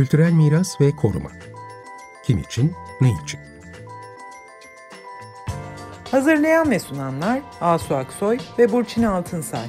Kültürel miras ve koruma. Kim için, ne için? Hazırlayan ve sunanlar Asu Aksoy ve Burçin Altınsay.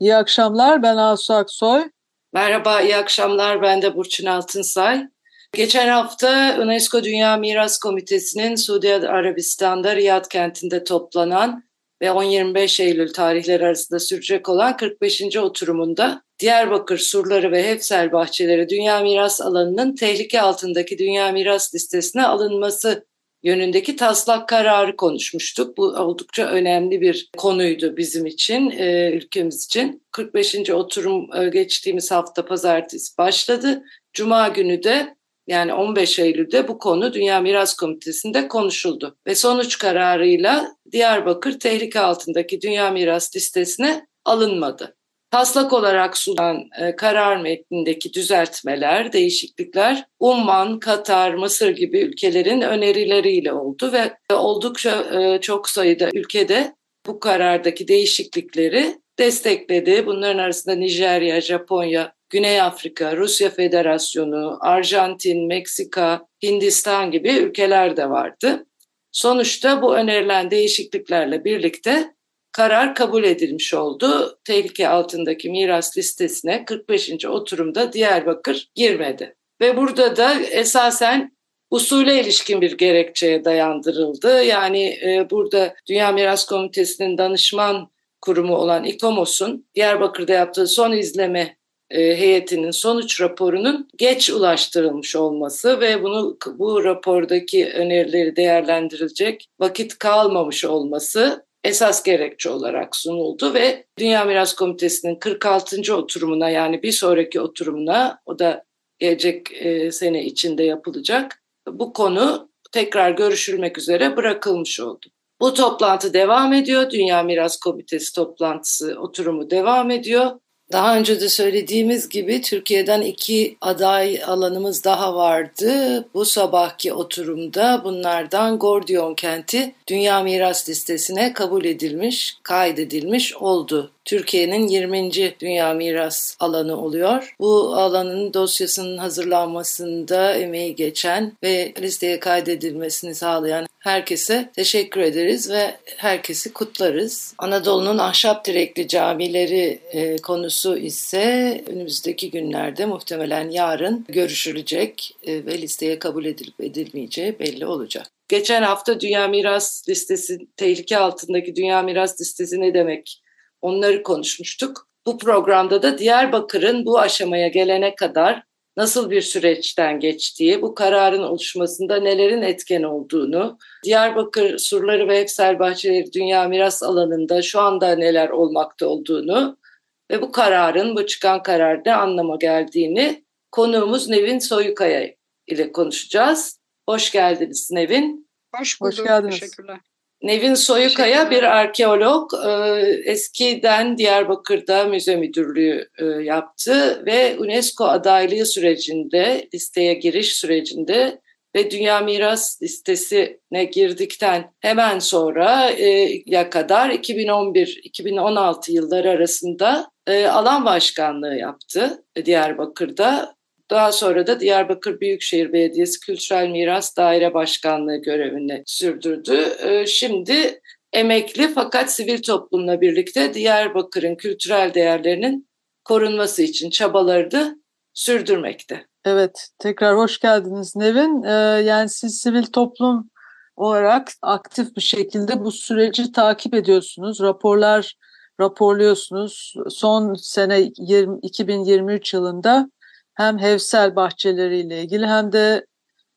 İyi akşamlar, ben Asu Aksoy. Merhaba, iyi akşamlar. Ben de Burçin Altınsay. Geçen hafta UNESCO Dünya Miras Komitesi'nin Suudi Arabistan'da Riyad kentinde toplanan ve 10-25 Eylül tarihleri arasında sürecek olan 45. oturumunda Diyarbakır surları ve Hefsel bahçeleri Dünya Miras alanının tehlike altındaki Dünya Miras listesine alınması yönündeki taslak kararı konuşmuştuk. Bu oldukça önemli bir konuydu bizim için, e, ülkemiz için. 45. oturum e, geçtiğimiz hafta pazartesi başladı. Cuma günü de yani 15 Eylül'de bu konu Dünya Miras Komitesi'nde konuşuldu. Ve sonuç kararıyla Diyarbakır tehlike altındaki Dünya Miras listesine alınmadı. Taslak olarak sunan e, karar metnindeki düzeltmeler, değişiklikler Umman, Katar, Mısır gibi ülkelerin önerileriyle oldu ve oldukça e, çok sayıda ülkede bu karardaki değişiklikleri destekledi. Bunların arasında Nijerya, Japonya, Güney Afrika, Rusya Federasyonu, Arjantin, Meksika, Hindistan gibi ülkeler de vardı. Sonuçta bu önerilen değişikliklerle birlikte karar kabul edilmiş oldu. Tehlike altındaki miras listesine 45. oturumda Diyarbakır girmedi. Ve burada da esasen usule ilişkin bir gerekçeye dayandırıldı. Yani e, burada Dünya Miras Komitesi'nin danışman kurumu olan İKOMOS'un Diyarbakır'da yaptığı son izleme heyetinin sonuç raporunun geç ulaştırılmış olması ve bunu bu rapordaki önerileri değerlendirilecek vakit kalmamış olması esas gerekçe olarak sunuldu ve Dünya Miras Komitesi'nin 46. oturumuna yani bir sonraki oturumuna o da gelecek e, sene içinde yapılacak bu konu tekrar görüşülmek üzere bırakılmış oldu. Bu toplantı devam ediyor. Dünya Miras Komitesi toplantısı oturumu devam ediyor. Daha önce de söylediğimiz gibi Türkiye'den iki aday alanımız daha vardı. Bu sabahki oturumda bunlardan Gordiyon kenti Dünya Miras Listesi'ne kabul edilmiş, kaydedilmiş oldu. Türkiye'nin 20. Dünya Miras alanı oluyor. Bu alanın dosyasının hazırlanmasında emeği geçen ve listeye kaydedilmesini sağlayan herkese teşekkür ederiz ve herkesi kutlarız. Anadolu'nun ahşap direkli camileri e, konusu ise önümüzdeki günlerde muhtemelen yarın görüşülecek e, ve listeye kabul edilip edilmeyeceği belli olacak. Geçen hafta Dünya Miras Listesi, tehlike altındaki Dünya Miras Listesi ne demek? Onları konuşmuştuk. Bu programda da Diyarbakır'ın bu aşamaya gelene kadar nasıl bir süreçten geçtiği, bu kararın oluşmasında nelerin etken olduğunu, Diyarbakır surları ve Efsel Bahçeleri Dünya Miras Alanı'nda şu anda neler olmakta olduğunu ve bu kararın, bu çıkan karar ne anlama geldiğini konuğumuz Nevin Soyukaya ile konuşacağız. Hoş geldiniz Nevin. Hoş bulduk. Hoş geldiniz. Teşekkürler. Nevin Soyukaya bir arkeolog. Ee, eskiden Diyarbakır'da müze müdürlüğü e, yaptı ve UNESCO adaylığı sürecinde, listeye giriş sürecinde ve Dünya Miras listesine girdikten hemen sonra e, ya kadar 2011-2016 yılları arasında e, alan başkanlığı yaptı Diyarbakır'da. Daha sonra da Diyarbakır Büyükşehir Belediyesi Kültürel Miras Daire Başkanlığı görevini sürdürdü. Ee, şimdi emekli fakat sivil toplumla birlikte Diyarbakır'ın kültürel değerlerinin korunması için çabaları da sürdürmekte. Evet, tekrar hoş geldiniz Nevin. Ee, yani siz sivil toplum olarak aktif bir şekilde bu süreci takip ediyorsunuz. Raporlar raporluyorsunuz. Son sene 20, 2023 yılında hem Hevsel bahçeleriyle ilgili hem de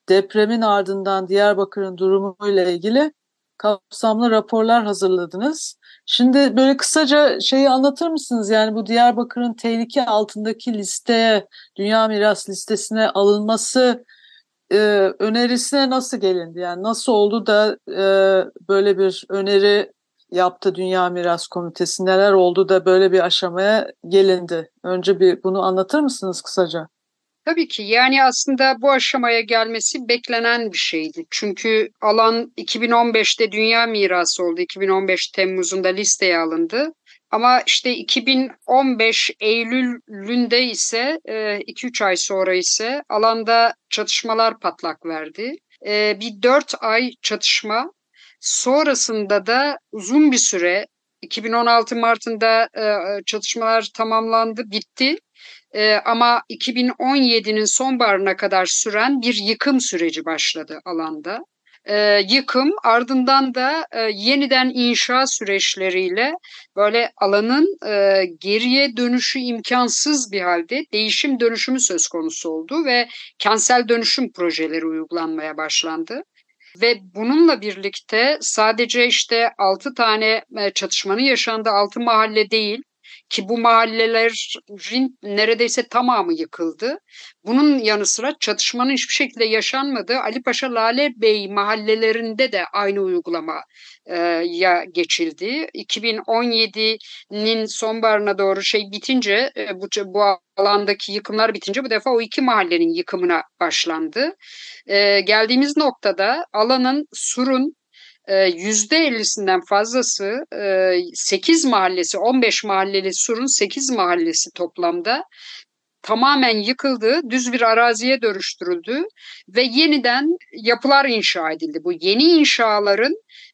depremin ardından Diyarbakır'ın durumuyla ilgili kapsamlı raporlar hazırladınız. Şimdi böyle kısaca şeyi anlatır mısınız? Yani bu Diyarbakır'ın tehlike altındaki listeye, Dünya Miras listesine alınması e, önerisine nasıl gelindi? Yani nasıl oldu da e, böyle bir öneri yaptı Dünya Miras Komitesi? Neler oldu da böyle bir aşamaya gelindi? Önce bir bunu anlatır mısınız kısaca? Tabii ki yani aslında bu aşamaya gelmesi beklenen bir şeydi. Çünkü alan 2015'te dünya mirası oldu. 2015 Temmuz'unda listeye alındı. Ama işte 2015 Eylül'ünde ise 2-3 e, ay sonra ise alanda çatışmalar patlak verdi. E, bir 4 ay çatışma sonrasında da uzun bir süre 2016 Mart'ında e, çatışmalar tamamlandı, bitti. Ama 2017'nin sonbaharına kadar süren bir yıkım süreci başladı alanda e, yıkım ardından da e, yeniden inşa süreçleriyle böyle alanın e, geriye dönüşü imkansız bir halde değişim dönüşümü söz konusu oldu ve kentsel dönüşüm projeleri uygulanmaya başlandı. Ve bununla birlikte sadece işte 6 tane e, çatışmanın yaşandığı 6 mahalle değil, ki bu mahallelerin neredeyse tamamı yıkıldı. Bunun yanı sıra çatışmanın hiçbir şekilde yaşanmadığı Ali Paşa Lale Bey mahallelerinde de aynı uygulama e, ya geçildi. 2017'nin sonbaharına doğru şey bitince e, bu, bu alandaki yıkımlar bitince bu defa o iki mahallenin yıkımına başlandı. E, geldiğimiz noktada alanın surun %50'sinden fazlası 8 mahallesi 15 mahalleli Sur'un 8 mahallesi toplamda tamamen yıkıldı, düz bir araziye dönüştürüldü ve yeniden yapılar inşa edildi. Bu yeni inşaların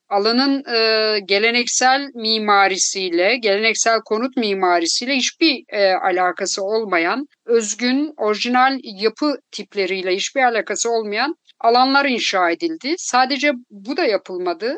alanın e, geleneksel mimarisiyle, geleneksel konut mimarisiyle hiçbir e, alakası olmayan, özgün, orijinal yapı tipleriyle hiçbir alakası olmayan alanlar inşa edildi. Sadece bu da yapılmadı.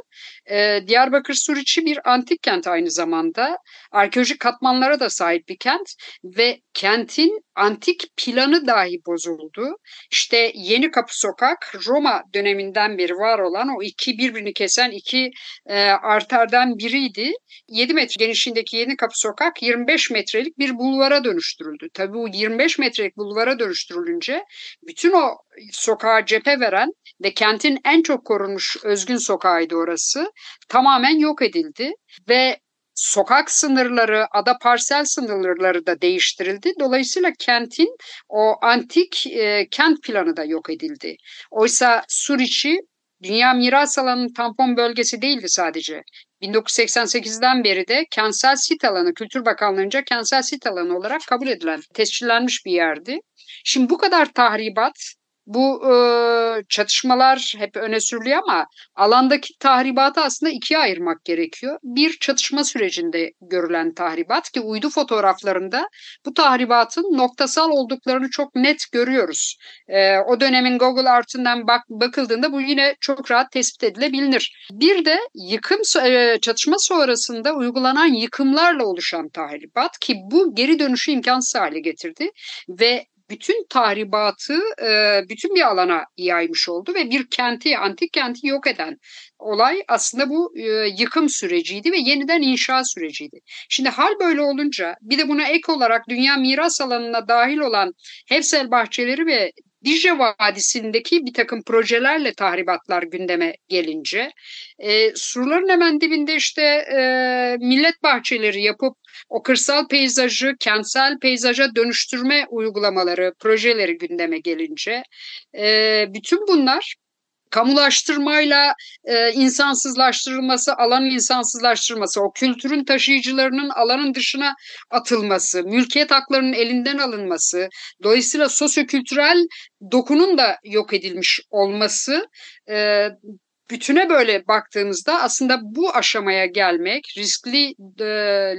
Ee, Diyarbakır Suriçi bir antik kent aynı zamanda. Arkeolojik katmanlara da sahip bir kent ve kentin antik planı dahi bozuldu. İşte Yeni Kapı Sokak Roma döneminden beri var olan o iki birbirini kesen iki e, arterden biriydi. 7 metre genişliğindeki Yeni Kapı Sokak 25 metrelik bir bulvara dönüştürüldü. Tabii bu 25 metrelik bulvara dönüştürülünce bütün o sokağa cephe veren ve kentin en çok korunmuş özgün sokağıydı orası. Tamamen yok edildi ve sokak sınırları, ada parsel sınırları da değiştirildi. Dolayısıyla kentin o antik e, kent planı da yok edildi. Oysa Suriçi Dünya Miras Alanı'nın tampon bölgesi değildi sadece. 1988'den beri de kentsel sit alanı, Kültür Bakanlığı'nca kentsel sit alanı olarak kabul edilen, tescillenmiş bir yerdi. Şimdi bu kadar tahribat, bu e, çatışmalar hep öne sürülüyor ama alandaki tahribatı aslında ikiye ayırmak gerekiyor. Bir çatışma sürecinde görülen tahribat ki uydu fotoğraflarında bu tahribatın noktasal olduklarını çok net görüyoruz. E, o dönemin Google Art'ından bak, bakıldığında bu yine çok rahat tespit edilebilir. Bir de yıkım e, çatışma sonrasında uygulanan yıkımlarla oluşan tahribat ki bu geri dönüşü imkansız hale getirdi ve bütün tahribatı e, bütün bir alana yaymış oldu ve bir kenti, antik kenti yok eden olay aslında bu e, yıkım süreciydi ve yeniden inşa süreciydi. Şimdi hal böyle olunca bir de buna ek olarak dünya miras alanına dahil olan Hevsel bahçeleri ve Dicle Vadisi'ndeki bir takım projelerle tahribatlar gündeme gelince e, surların hemen dibinde işte e, millet bahçeleri yapıp o kırsal peyzajı kentsel peyzaja dönüştürme uygulamaları, projeleri gündeme gelince e, bütün bunlar kamulaştırmayla e, insansızlaştırılması, alanın insansızlaştırılması, o kültürün taşıyıcılarının alanın dışına atılması, mülkiyet haklarının elinden alınması, dolayısıyla sosyokültürel dokunun da yok edilmiş olması e, bütüne böyle baktığımızda aslında bu aşamaya gelmek, riskli e,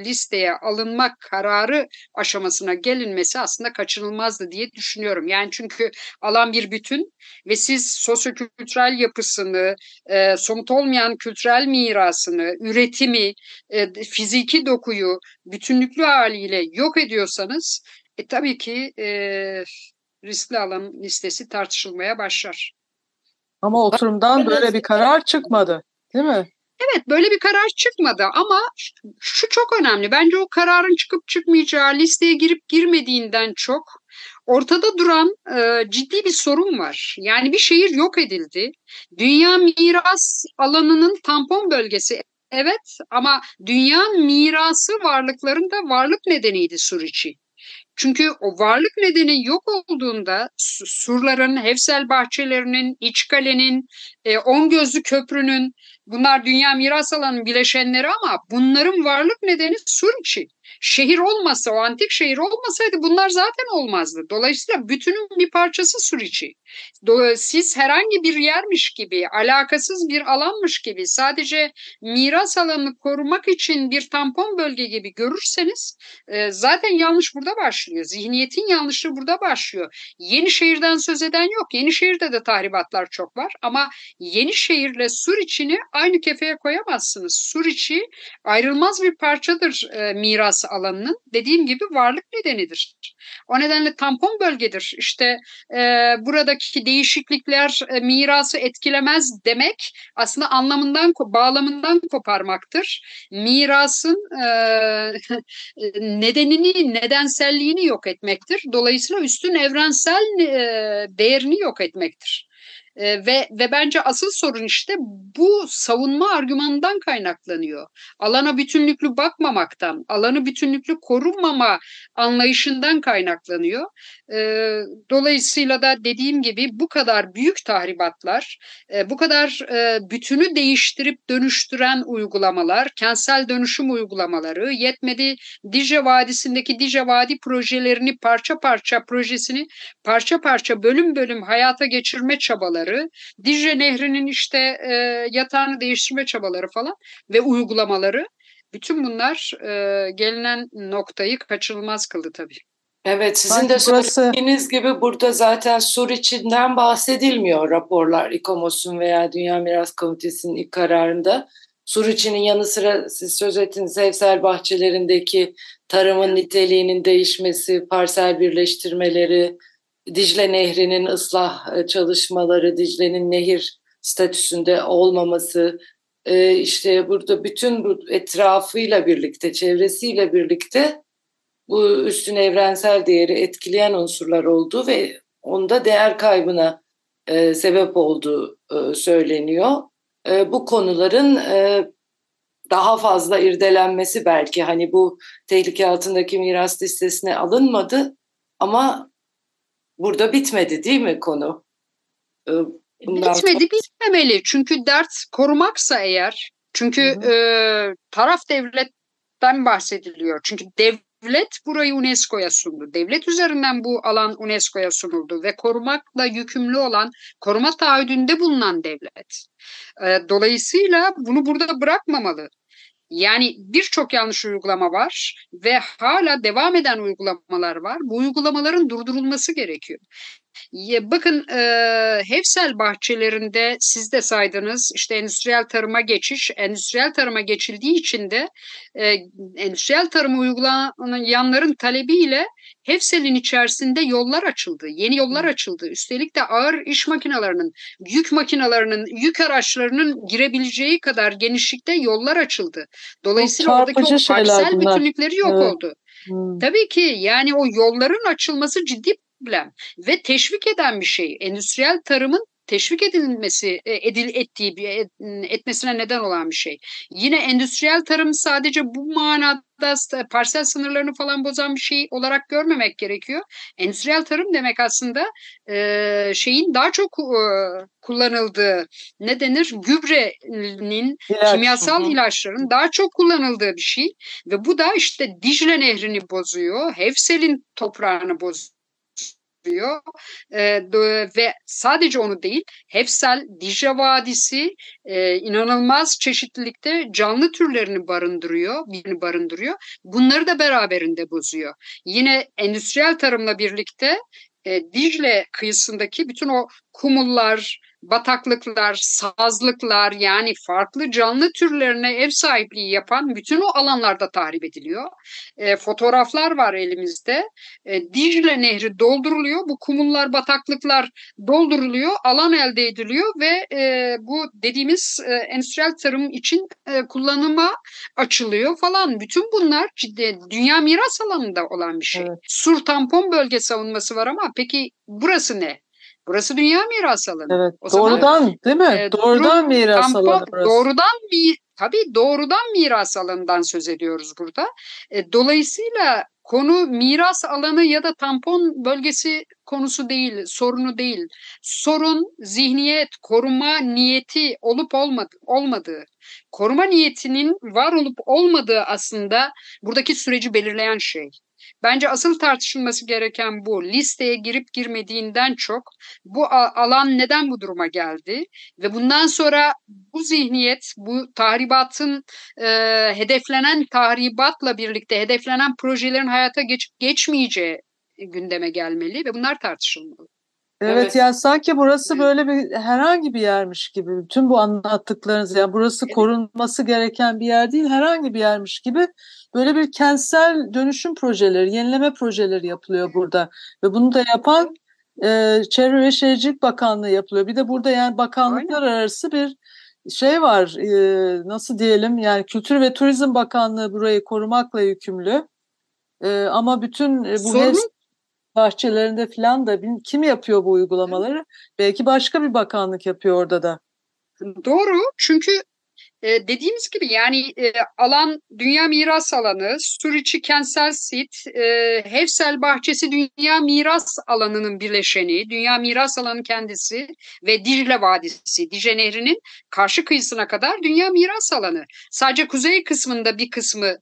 listeye alınmak kararı aşamasına gelinmesi aslında kaçınılmazdı diye düşünüyorum. Yani çünkü alan bir bütün ve siz sosyokültürel yapısını, e, somut olmayan kültürel mirasını, üretimi, e, fiziki dokuyu bütünlüklü haliyle yok ediyorsanız e, tabii ki e, riskli alan listesi tartışılmaya başlar. Ama oturumdan böyle bir karar çıkmadı, değil mi? Evet böyle bir karar çıkmadı ama şu çok önemli. Bence o kararın çıkıp çıkmayacağı listeye girip girmediğinden çok ortada duran e, ciddi bir sorun var. Yani bir şehir yok edildi. Dünya miras alanının tampon bölgesi evet ama dünya mirası varlıkların da varlık nedeniydi Suriçi. Çünkü o varlık nedeni yok olduğunda surların, Hevsel bahçelerinin, İçkale'nin, e, On Gözlü Köprü'nün bunlar dünya miras alanının bileşenleri ama bunların varlık nedeni Suriçi şehir olmasa, o antik şehir olmasaydı bunlar zaten olmazdı. Dolayısıyla bütünün bir parçası Suriçi. Siz herhangi bir yermiş gibi, alakasız bir alanmış gibi sadece miras alanını korumak için bir tampon bölge gibi görürseniz e, zaten yanlış burada başlıyor. Zihniyetin yanlışlığı burada başlıyor. Yeni şehirden söz eden yok. Yeni şehirde de tahribatlar çok var ama yeni şehirle Suriçi'ni aynı kefeye koyamazsınız. Suriçi ayrılmaz bir parçadır e, miras alanının. Dediğim gibi varlık nedenidir. O nedenle tampon bölgedir. İşte e, buradaki değişiklikler e, mirası etkilemez demek aslında anlamından, bağlamından koparmaktır. Mirasın e, nedenini, nedenselliğini yok etmektir. Dolayısıyla üstün evrensel e, değerini yok etmektir. E, ve ve bence asıl sorun işte bu savunma argümanından kaynaklanıyor. Alana bütünlüklü bakmamaktan, alanı bütünlüklü korunmama anlayışından kaynaklanıyor. E, dolayısıyla da dediğim gibi bu kadar büyük tahribatlar, e, bu kadar e, bütünü değiştirip dönüştüren uygulamalar, kentsel dönüşüm uygulamaları, yetmedi Dicle Vadisi'ndeki Dicle Vadi projelerini parça parça projesini parça parça bölüm bölüm hayata geçirme çabaları çabaları, Dicle Nehri'nin işte e, yatağını değiştirme çabaları falan ve uygulamaları bütün bunlar e, gelinen noktayı kaçınılmaz kıldı tabii. Evet sizin de söylediğiniz gibi burada zaten sur içinden bahsedilmiyor raporlar İKOMOS'un veya Dünya Miras Komitesi'nin ilk kararında. Sur içinin yanı sıra siz söz ettiniz evsel bahçelerindeki tarımın niteliğinin değişmesi, parsel birleştirmeleri, Dicle Nehri'nin ıslah e, çalışmaları, Dicle'nin nehir statüsünde olmaması, e, işte burada bütün bu etrafıyla birlikte, çevresiyle birlikte bu üstün evrensel değeri etkileyen unsurlar oldu ve onda değer kaybına e, sebep olduğu söyleniyor. Bu konuların daha fazla irdelenmesi belki hani bu tehlike altındaki miras listesine alınmadı ama burada bitmedi değil mi konu? Ee, bundan bitmedi sonra... bitmemeli çünkü dert korumaksa eğer çünkü e, taraf devletten bahsediliyor. Çünkü devlet burayı UNESCO'ya sundu. Devlet üzerinden bu alan UNESCO'ya sunuldu ve korumakla yükümlü olan, koruma taahhüdünde bulunan devlet. E, dolayısıyla bunu burada bırakmamalı. Yani birçok yanlış uygulama var ve hala devam eden uygulamalar var. Bu uygulamaların durdurulması gerekiyor. Bakın e, Hevsel bahçelerinde siz de saydınız işte endüstriyel tarıma geçiş, endüstriyel tarıma geçildiği için de e, endüstriyel tarıma uygulayanların talebiyle Hevsel'in içerisinde yollar açıldı, yeni yollar açıldı. Üstelik de ağır iş makinalarının, yük makinalarının, yük araçlarının girebileceği kadar genişlikte yollar açıldı. Dolayısıyla oradaki o parsel bütünlükleri yok evet. oldu. Hmm. Tabii ki yani o yolların açılması ciddi problem ve teşvik eden bir şey. Endüstriyel tarımın teşvik edilmesi e, edil ettiği bir etmesine neden olan bir şey. Yine endüstriyel tarım sadece bu manada parsel sınırlarını falan bozan bir şey olarak görmemek gerekiyor. Endüstriyel tarım demek aslında e, şeyin daha çok e, kullanıldığı ne denir gübrenin İlaç. kimyasal ilaçların daha çok kullanıldığı bir şey ve bu da işte Dicle Nehri'ni bozuyor, Hefsel'in toprağını bozuyor diyor. E, ve sadece onu değil, Hefsel, Dicle Vadisi e, inanılmaz çeşitlilikte canlı türlerini barındırıyor, birini barındırıyor. Bunları da beraberinde bozuyor. Yine endüstriyel tarımla birlikte e, Dicle kıyısındaki bütün o kumullar, bataklıklar, sazlıklar yani farklı canlı türlerine ev sahipliği yapan bütün o alanlarda tahrip ediliyor. E, fotoğraflar var elimizde. E, Dicle Nehri dolduruluyor. Bu kumullar, bataklıklar dolduruluyor. Alan elde ediliyor ve e, bu dediğimiz e, endüstriyel tarım için e, kullanıma açılıyor falan. Bütün bunlar ciddi dünya miras alanında olan bir şey. Evet. Sur tampon bölge savunması var ama peki burası ne? Burası dünya miras alanı. Evet. O doğrudan zaman, değil mi? E, doğrudan miras kampo, alanı burası. Doğrudan mi tabii doğrudan miras alanından söz ediyoruz burada. E, dolayısıyla konu miras alanı ya da tampon bölgesi konusu değil, sorunu değil. Sorun zihniyet, koruma niyeti olup olmadı, olmadığı. Koruma niyetinin var olup olmadığı aslında buradaki süreci belirleyen şey. Bence asıl tartışılması gereken bu. Listeye girip girmediğinden çok bu alan neden bu duruma geldi ve bundan sonra bu zihniyet, bu tahribatın e, hedeflenen tahribatla birlikte hedeflenen projelerin hayata geçip geçmeyeceği gündeme gelmeli ve bunlar tartışılmalı. Evet, evet yani sanki burası böyle bir herhangi bir yermiş gibi. Tüm bu anlattıklarınız yani burası evet. korunması gereken bir yer değil, herhangi bir yermiş gibi böyle bir kentsel dönüşüm projeleri, yenileme projeleri yapılıyor burada. Ve bunu da yapan e, Çevre ve Şehircilik Bakanlığı yapılıyor. Bir de burada yani bakanlıklar Aynen. arası bir şey var, e, nasıl diyelim yani Kültür ve Turizm Bakanlığı burayı korumakla yükümlü. E, ama bütün e, bu Sorun, bahçelerinde falan da kim yapıyor bu uygulamaları? Belki başka bir bakanlık yapıyor orada da. Doğru çünkü e, dediğimiz gibi yani e, alan dünya miras alanı, Suriçi kentsel sit, e, Hevsel bahçesi dünya miras alanının birleşeni, dünya miras alanı kendisi ve Dicle Vadisi, Dicle Nehri'nin karşı kıyısına kadar dünya miras alanı. Sadece kuzey kısmında bir kısmı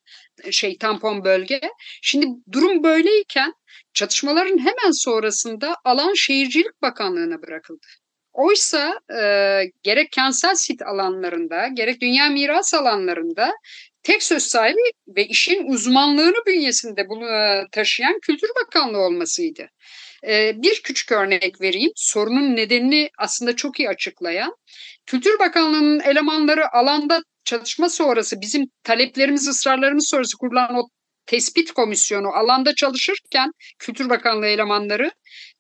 şey tampon bölge. Şimdi durum böyleyken çatışmaların hemen sonrasında alan Şehircilik Bakanlığı'na bırakıldı. Oysa e, gerek kentsel sit alanlarında gerek dünya miras alanlarında tek söz sahibi ve işin uzmanlığını bünyesinde bunu e, taşıyan Kültür Bakanlığı olmasıydı. E, bir küçük örnek vereyim. Sorunun nedenini aslında çok iyi açıklayan. Kültür Bakanlığı'nın elemanları alanda çalışma sonrası bizim taleplerimiz, ısrarlarımız sonrası kurulan o tespit komisyonu alanda çalışırken Kültür Bakanlığı elemanları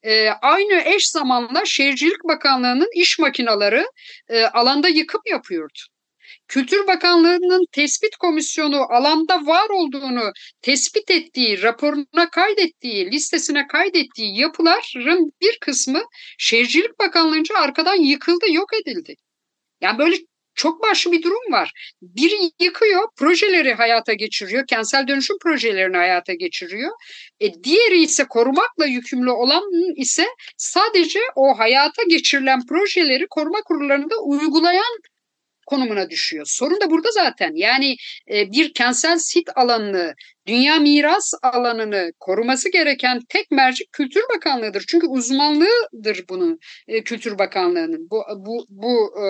e, aynı eş zamanla Şehircilik Bakanlığı'nın iş makinaları e, alanda yıkım yapıyordu. Kültür Bakanlığı'nın tespit komisyonu alanda var olduğunu tespit ettiği, raporuna kaydettiği, listesine kaydettiği yapıların bir kısmı Şehircilik Bakanlığı'nca arkadan yıkıldı, yok edildi. Yani böyle çok başlı bir durum var. Biri yıkıyor, projeleri hayata geçiriyor, kentsel dönüşüm projelerini hayata geçiriyor. E, diğeri ise korumakla yükümlü olan ise sadece o hayata geçirilen projeleri koruma kurullarında uygulayan konumuna düşüyor. Sorun da burada zaten. Yani e, bir kentsel sit alanını, dünya miras alanını koruması gereken tek mercik Kültür Bakanlığı'dır. Çünkü uzmanlığıdır bunun e, Kültür Bakanlığı'nın. Bu bu bu e,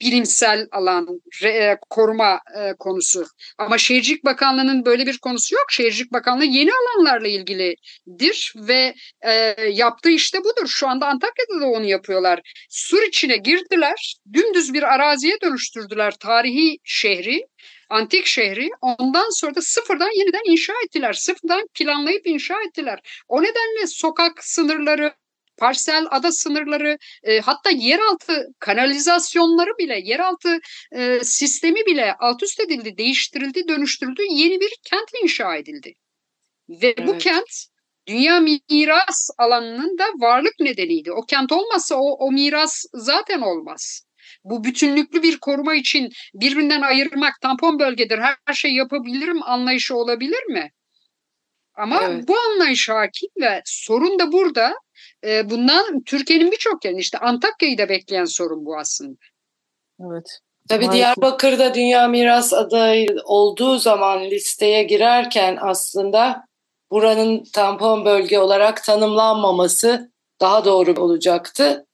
bilimsel alan, re, koruma e, konusu. Ama Şehircilik Bakanlığı'nın böyle bir konusu yok. Şehircilik Bakanlığı yeni alanlarla ilgilidir ve e, yaptığı işte budur. Şu anda Antakya'da da onu yapıyorlar. Sur içine girdiler, dümdüz bir araziye dönüştürdüler tarihi şehri antik şehri ondan sonra da sıfırdan yeniden inşa ettiler. Sıfırdan planlayıp inşa ettiler. O nedenle sokak sınırları, parsel ada sınırları e, hatta yeraltı kanalizasyonları bile yeraltı e, sistemi bile alt üst edildi, değiştirildi, dönüştürüldü. Yeni bir kent inşa edildi. Ve evet. bu kent dünya miras alanının da varlık nedeniydi. O kent olmazsa o, o miras zaten olmaz. Bu bütünlüklü bir koruma için birbirinden ayırmak tampon bölgedir, her, şey yapabilirim anlayışı olabilir mi? Ama evet. bu anlayış hakim ve sorun da burada e, bundan Türkiye'nin birçok yerinde işte Antakya'yı da bekleyen sorun bu aslında. Evet. Tabii Maalesef. Diyarbakır'da Dünya Miras adayı olduğu zaman listeye girerken aslında buranın tampon bölge olarak tanımlanmaması daha doğru olacaktı.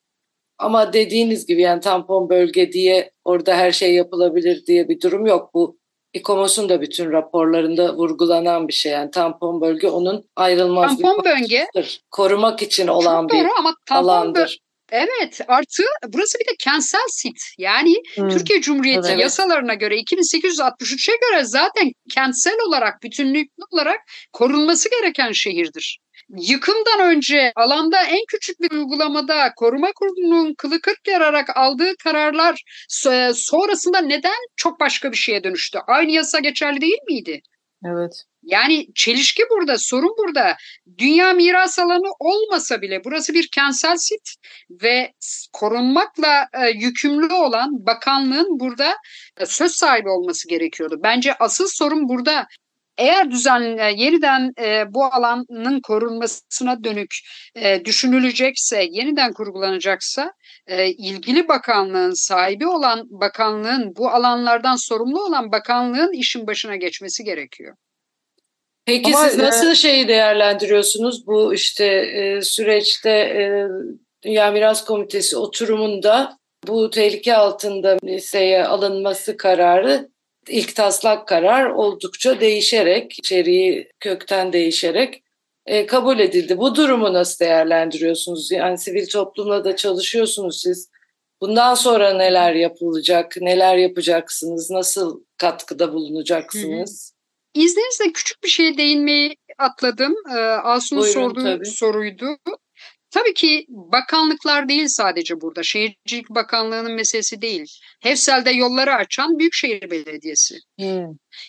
Ama dediğiniz gibi yani tampon bölge diye orada her şey yapılabilir diye bir durum yok. Bu İKOMOS'un da bütün raporlarında vurgulanan bir şey. Yani tampon bölge onun ayrılmaz tampon bir bölge korumak için olan bir ama alandır. Evet artı burası bir de kentsel sit yani hmm. Türkiye Cumhuriyeti evet. yasalarına göre 2863'e göre zaten kentsel olarak bütünlüklü olarak korunması gereken şehirdir yıkımdan önce alanda en küçük bir uygulamada koruma kurulunun kılı kırk yararak aldığı kararlar sonrasında neden çok başka bir şeye dönüştü? Aynı yasa geçerli değil miydi? Evet. Yani çelişki burada, sorun burada. Dünya miras alanı olmasa bile burası bir kentsel sit ve korunmakla e, yükümlü olan bakanlığın burada e, söz sahibi olması gerekiyordu. Bence asıl sorun burada eğer düzenle yeniden e, bu alanın korunmasına dönük e, düşünülecekse, yeniden kurgulanacaksa e, ilgili bakanlığın sahibi olan bakanlığın bu alanlardan sorumlu olan bakanlığın işin başına geçmesi gerekiyor. Peki Ama, siz nasıl e, şeyi değerlendiriyorsunuz bu işte e, süreçte e, Dünya Miras Komitesi oturumunda bu tehlike altında listeye alınması kararı ilk taslak karar oldukça değişerek, içeriği kökten değişerek e, kabul edildi. Bu durumu nasıl değerlendiriyorsunuz? Yani sivil toplumla da çalışıyorsunuz siz. Bundan sonra neler yapılacak, neler yapacaksınız, nasıl katkıda bulunacaksınız? Hı hı. İzninizle küçük bir şeye değinmeyi atladım. Ee, Asun'un sorduğu tabii. soruydu. Tabii ki bakanlıklar değil sadece burada. Şehircilik Bakanlığı'nın meselesi değil. Hefsel'de yolları açan Büyükşehir Belediyesi. Hmm.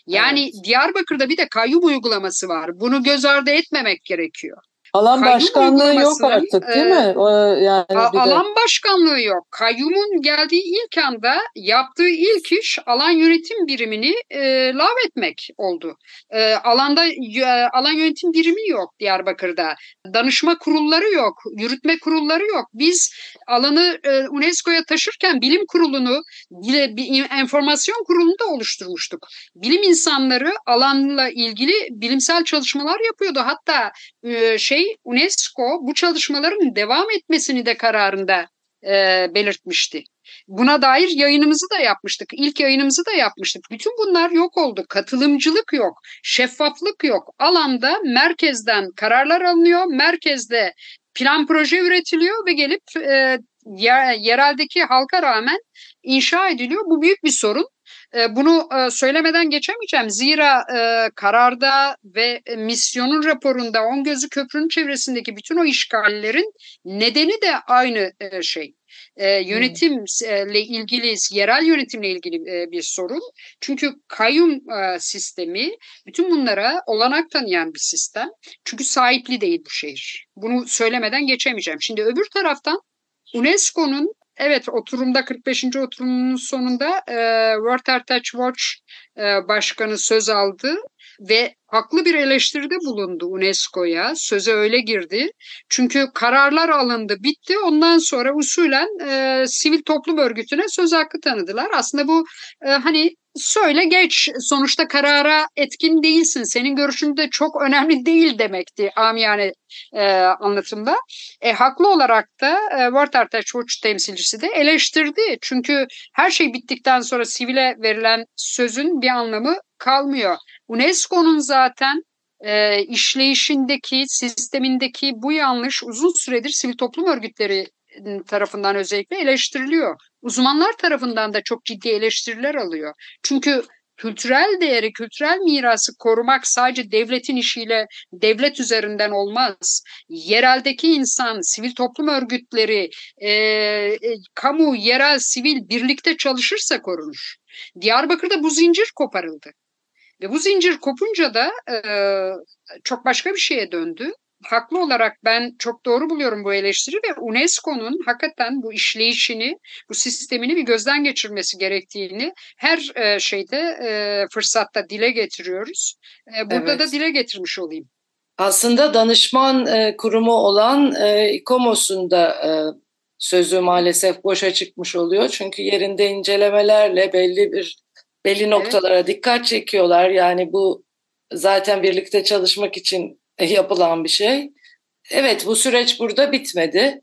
Yani evet. Diyarbakır'da bir de kayyum uygulaması var. Bunu göz ardı etmemek gerekiyor. Alan Kayyum başkanlığı yok artık değil e, mi? O, yani a, alan de... başkanlığı yok. Kayyumun geldiği ilk anda yaptığı ilk iş alan yönetim birimini e, lav etmek oldu. E, alanda e, alan yönetim birimi yok Diyarbakır'da. Danışma kurulları yok, yürütme kurulları yok. Biz alanı e, UNESCO'ya taşırken bilim kurulunu, bile, bir enformasyon kurulunu da oluşturmuştuk. Bilim insanları alanla ilgili bilimsel çalışmalar yapıyordu. Hatta e, şey şey UNESCO bu çalışmaların devam etmesini de kararında e, belirtmişti. Buna dair yayınımızı da yapmıştık. İlk yayınımızı da yapmıştık. Bütün bunlar yok oldu. Katılımcılık yok, şeffaflık yok. Alanda merkezden kararlar alınıyor. Merkezde plan proje üretiliyor ve gelip e, yereldeki halka rağmen inşa ediliyor. Bu büyük bir sorun. E, bunu e, söylemeden geçemeyeceğim. Zira e, kararda ve misyonun raporunda On Gözü Köprü'nün çevresindeki bütün o işgallerin nedeni de aynı şey. yönetimle ilgili, yerel yönetimle ilgili bir sorun. Çünkü kayyum sistemi bütün bunlara olanak tanıyan bir sistem. Çünkü sahipli değil bu şehir. Bunu söylemeden geçemeyeceğim. Şimdi öbür taraftan UNESCO'nun Evet oturumda 45. oturumun sonunda e, World Heritage Watch e, Başkanı söz aldı ve haklı bir eleştiride bulundu UNESCO'ya. Söze öyle girdi. Çünkü kararlar alındı, bitti. Ondan sonra usulen e, sivil toplum örgütüne söz hakkı tanıdılar. Aslında bu e, hani söyle geç sonuçta karara etkin değilsin. Senin görüşün de çok önemli değil demekti amiyane e, anlatımda. E, haklı olarak da e, Heritage Watch temsilcisi de eleştirdi. Çünkü her şey bittikten sonra sivile verilen sözün bir anlamı kalmıyor. UNESCO'nun zaten e, işleyişindeki, sistemindeki bu yanlış uzun süredir sivil toplum örgütleri tarafından özellikle eleştiriliyor. Uzmanlar tarafından da çok ciddi eleştiriler alıyor. Çünkü kültürel değeri, kültürel mirası korumak sadece devletin işiyle devlet üzerinden olmaz. Yereldeki insan, sivil toplum örgütleri, e, e, kamu, yerel, sivil birlikte çalışırsa korunur. Diyarbakır'da bu zincir koparıldı. Ve bu zincir kopunca da e, çok başka bir şeye döndü haklı olarak ben çok doğru buluyorum bu eleştiri ve UNESCO'nun hakikaten bu işleyişini, bu sistemini bir gözden geçirmesi gerektiğini her e, şeyde e, fırsatta dile getiriyoruz. E, burada evet. da dile getirmiş olayım. Aslında danışman e, kurumu olan e, İKOMOS'un da e, sözü maalesef boşa çıkmış oluyor. Çünkü yerinde incelemelerle belli bir belli noktalara evet. dikkat çekiyorlar. Yani bu zaten birlikte çalışmak için yapılan bir şey. Evet bu süreç burada bitmedi.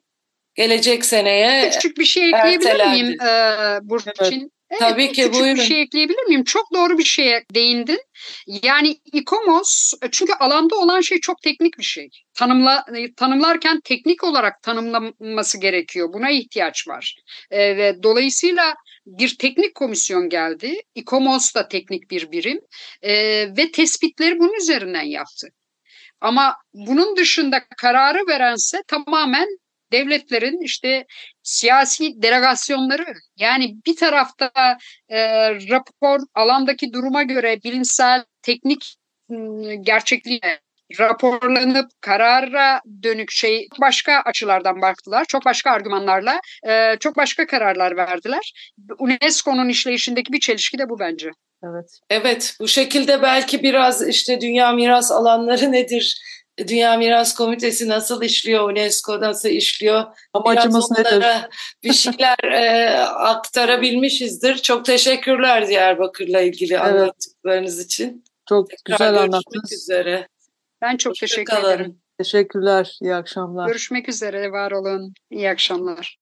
Gelecek seneye Küçük bir şey ekleyebilir miyim e, Burçin? Evet. Evet, Tabii ki küçük buyurun. bir şey ekleyebilir miyim? Çok doğru bir şeye değindin. Yani İKOMOS çünkü alanda olan şey çok teknik bir şey. Tanımla, tanımlarken teknik olarak tanımlanması gerekiyor. Buna ihtiyaç var. E, ve dolayısıyla bir teknik komisyon geldi. İKOMOS da teknik bir birim e, ve tespitleri bunun üzerinden yaptı. Ama bunun dışında kararı verense tamamen devletlerin işte siyasi delegasyonları yani bir tarafta e, rapor alandaki duruma göre bilimsel teknik ıı, gerçekliğe raporlanıp karara dönük şey başka açılardan baktılar. Çok başka argümanlarla e, çok başka kararlar verdiler. UNESCO'nun işleyişindeki bir çelişki de bu bence. Evet. Evet, bu şekilde belki biraz işte dünya miras alanları nedir? Dünya Miras Komitesi nasıl işliyor? UNESCO nasıl işliyor? Amacımız Biraz nedir? Bir şeyler e, aktarabilmişizdir. Çok teşekkürler Diyarbakır'la ilgili Evet. anlattıklarınız için. Çok Tekrar güzel görüşmek anlattınız. üzere. Ben çok Hoşça teşekkür kalın. ederim. Teşekkürler. İyi akşamlar. Görüşmek üzere. Var olun. İyi akşamlar.